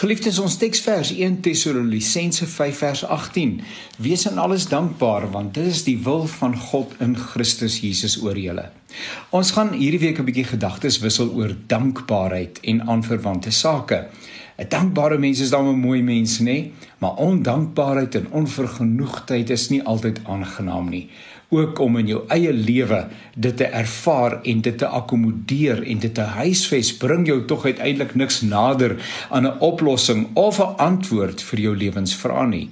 Geliefdes, ons teksvers 1 Tessalonisense 5 vers 18. Wees in alles dankbaar want dit is die wil van God in Christus Jesus oor julle. Ons gaan hierdie week 'n bietjie gedagtes wissel oor dankbaarheid en aanverwante sake. 'n Dankbare mens is dan 'n mooi mens, nê? Maar ondankbaarheid en onvergenoegdheid is nie altyd aangenaam nie ook om in jou eie lewe dit te ervaar en dit te akkommodeer en dit te huisves bring jou tog uiteindelik niks nader aan 'n oplossing of 'n antwoord vir jou lewensvrae nie.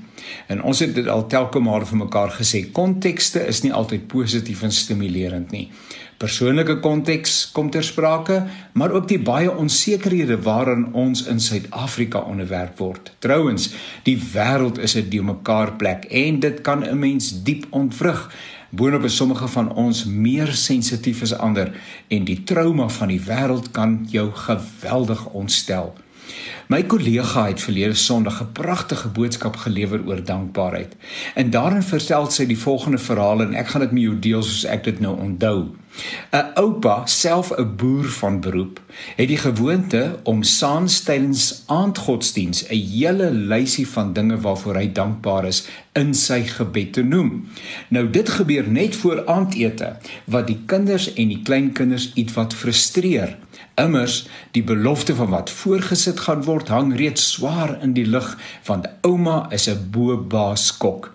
En ons het dit al telke male vir mekaar gesê, kontekste is nie altyd positief en stimulerend nie. Persoonlike konteks kom ter sprake, maar ook die baie onsekerhede waaraan ons in Suid-Afrika onderwerp word. Trouwens, die wêreld is 'n deurmekaar plek en dit kan 'n mens diep ontwrig boonop is sommige van ons meer sensitief as ander en die trauma van die wêreld kan jou geweldig ontstel. My kollega het verlede Sondag 'n pragtige boodskap gelewer oor dankbaarheid. En daarin vertel sy die volgende verhaal en ek gaan dit met jou deel soos ek dit nou onthou. 'n Oupa, self 'n boer van beroep, het die gewoonte om saans tydens aandgodsdiens 'n hele lysie van dinge waarvoor hy dankbaar is in sy gebed te noem. Nou dit gebeur net voor aandete wat die kinders en die kleinkinders ietwat frustreer. Immers die belofte van wat voorgesit gaan word hang reeds swaar in die lug want ouma is 'n boebaas kok.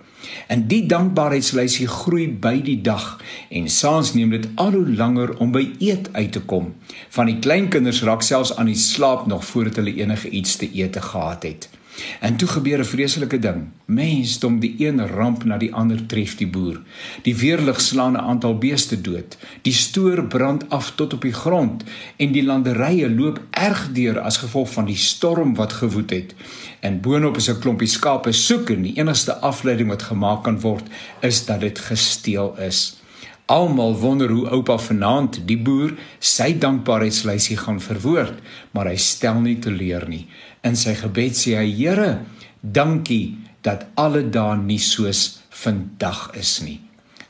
En die dankbaarheidslysie groei by die dag en saans neem dit al hoe langer om by eet uit te kom. Van die kleinkinders raak selfs aan die slaap nog voordat hulle enige iets te eet gehad het. En toe gebeur 'n vreeslike ding. Mensdom die een ramp na die ander tref die boer. Die weerlig slaan 'n aantal beeste dood. Die stoor brand af tot op die grond en die landerye loop erg deur as gevolg van die storm wat gewoed het. En boonop is 'n klompie skape soek en die enigste afleiding wat gemaak kan word is dat dit gesteel is. Almal wonder hoe oupa vanaand die boer sy dankbaarheidslysie gaan verwoord, maar hy stel nie teleur nie. In sy gebed sê hy: "Here, dankie dat alle dae nie soos vandag is nie."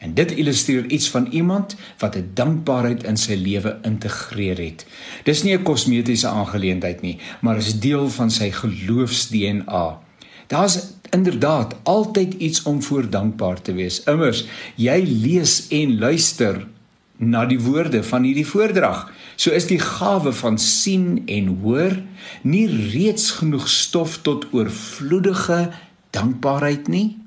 En dit illustreer iets van iemand wat 'n dankbaarheid in sy lewe integreer het. Dis nie 'n kosmetiese aangeleentheid nie, maar is deel van sy geloofs-DNA. Daar's inderdaad altyd iets om voor dankbaar te wees. Immers, jy lees en luister na die woorde van hierdie voordrag. So is die gawe van sien en hoor nie reeds genoeg stof tot oorvloedige dankbaarheid nie?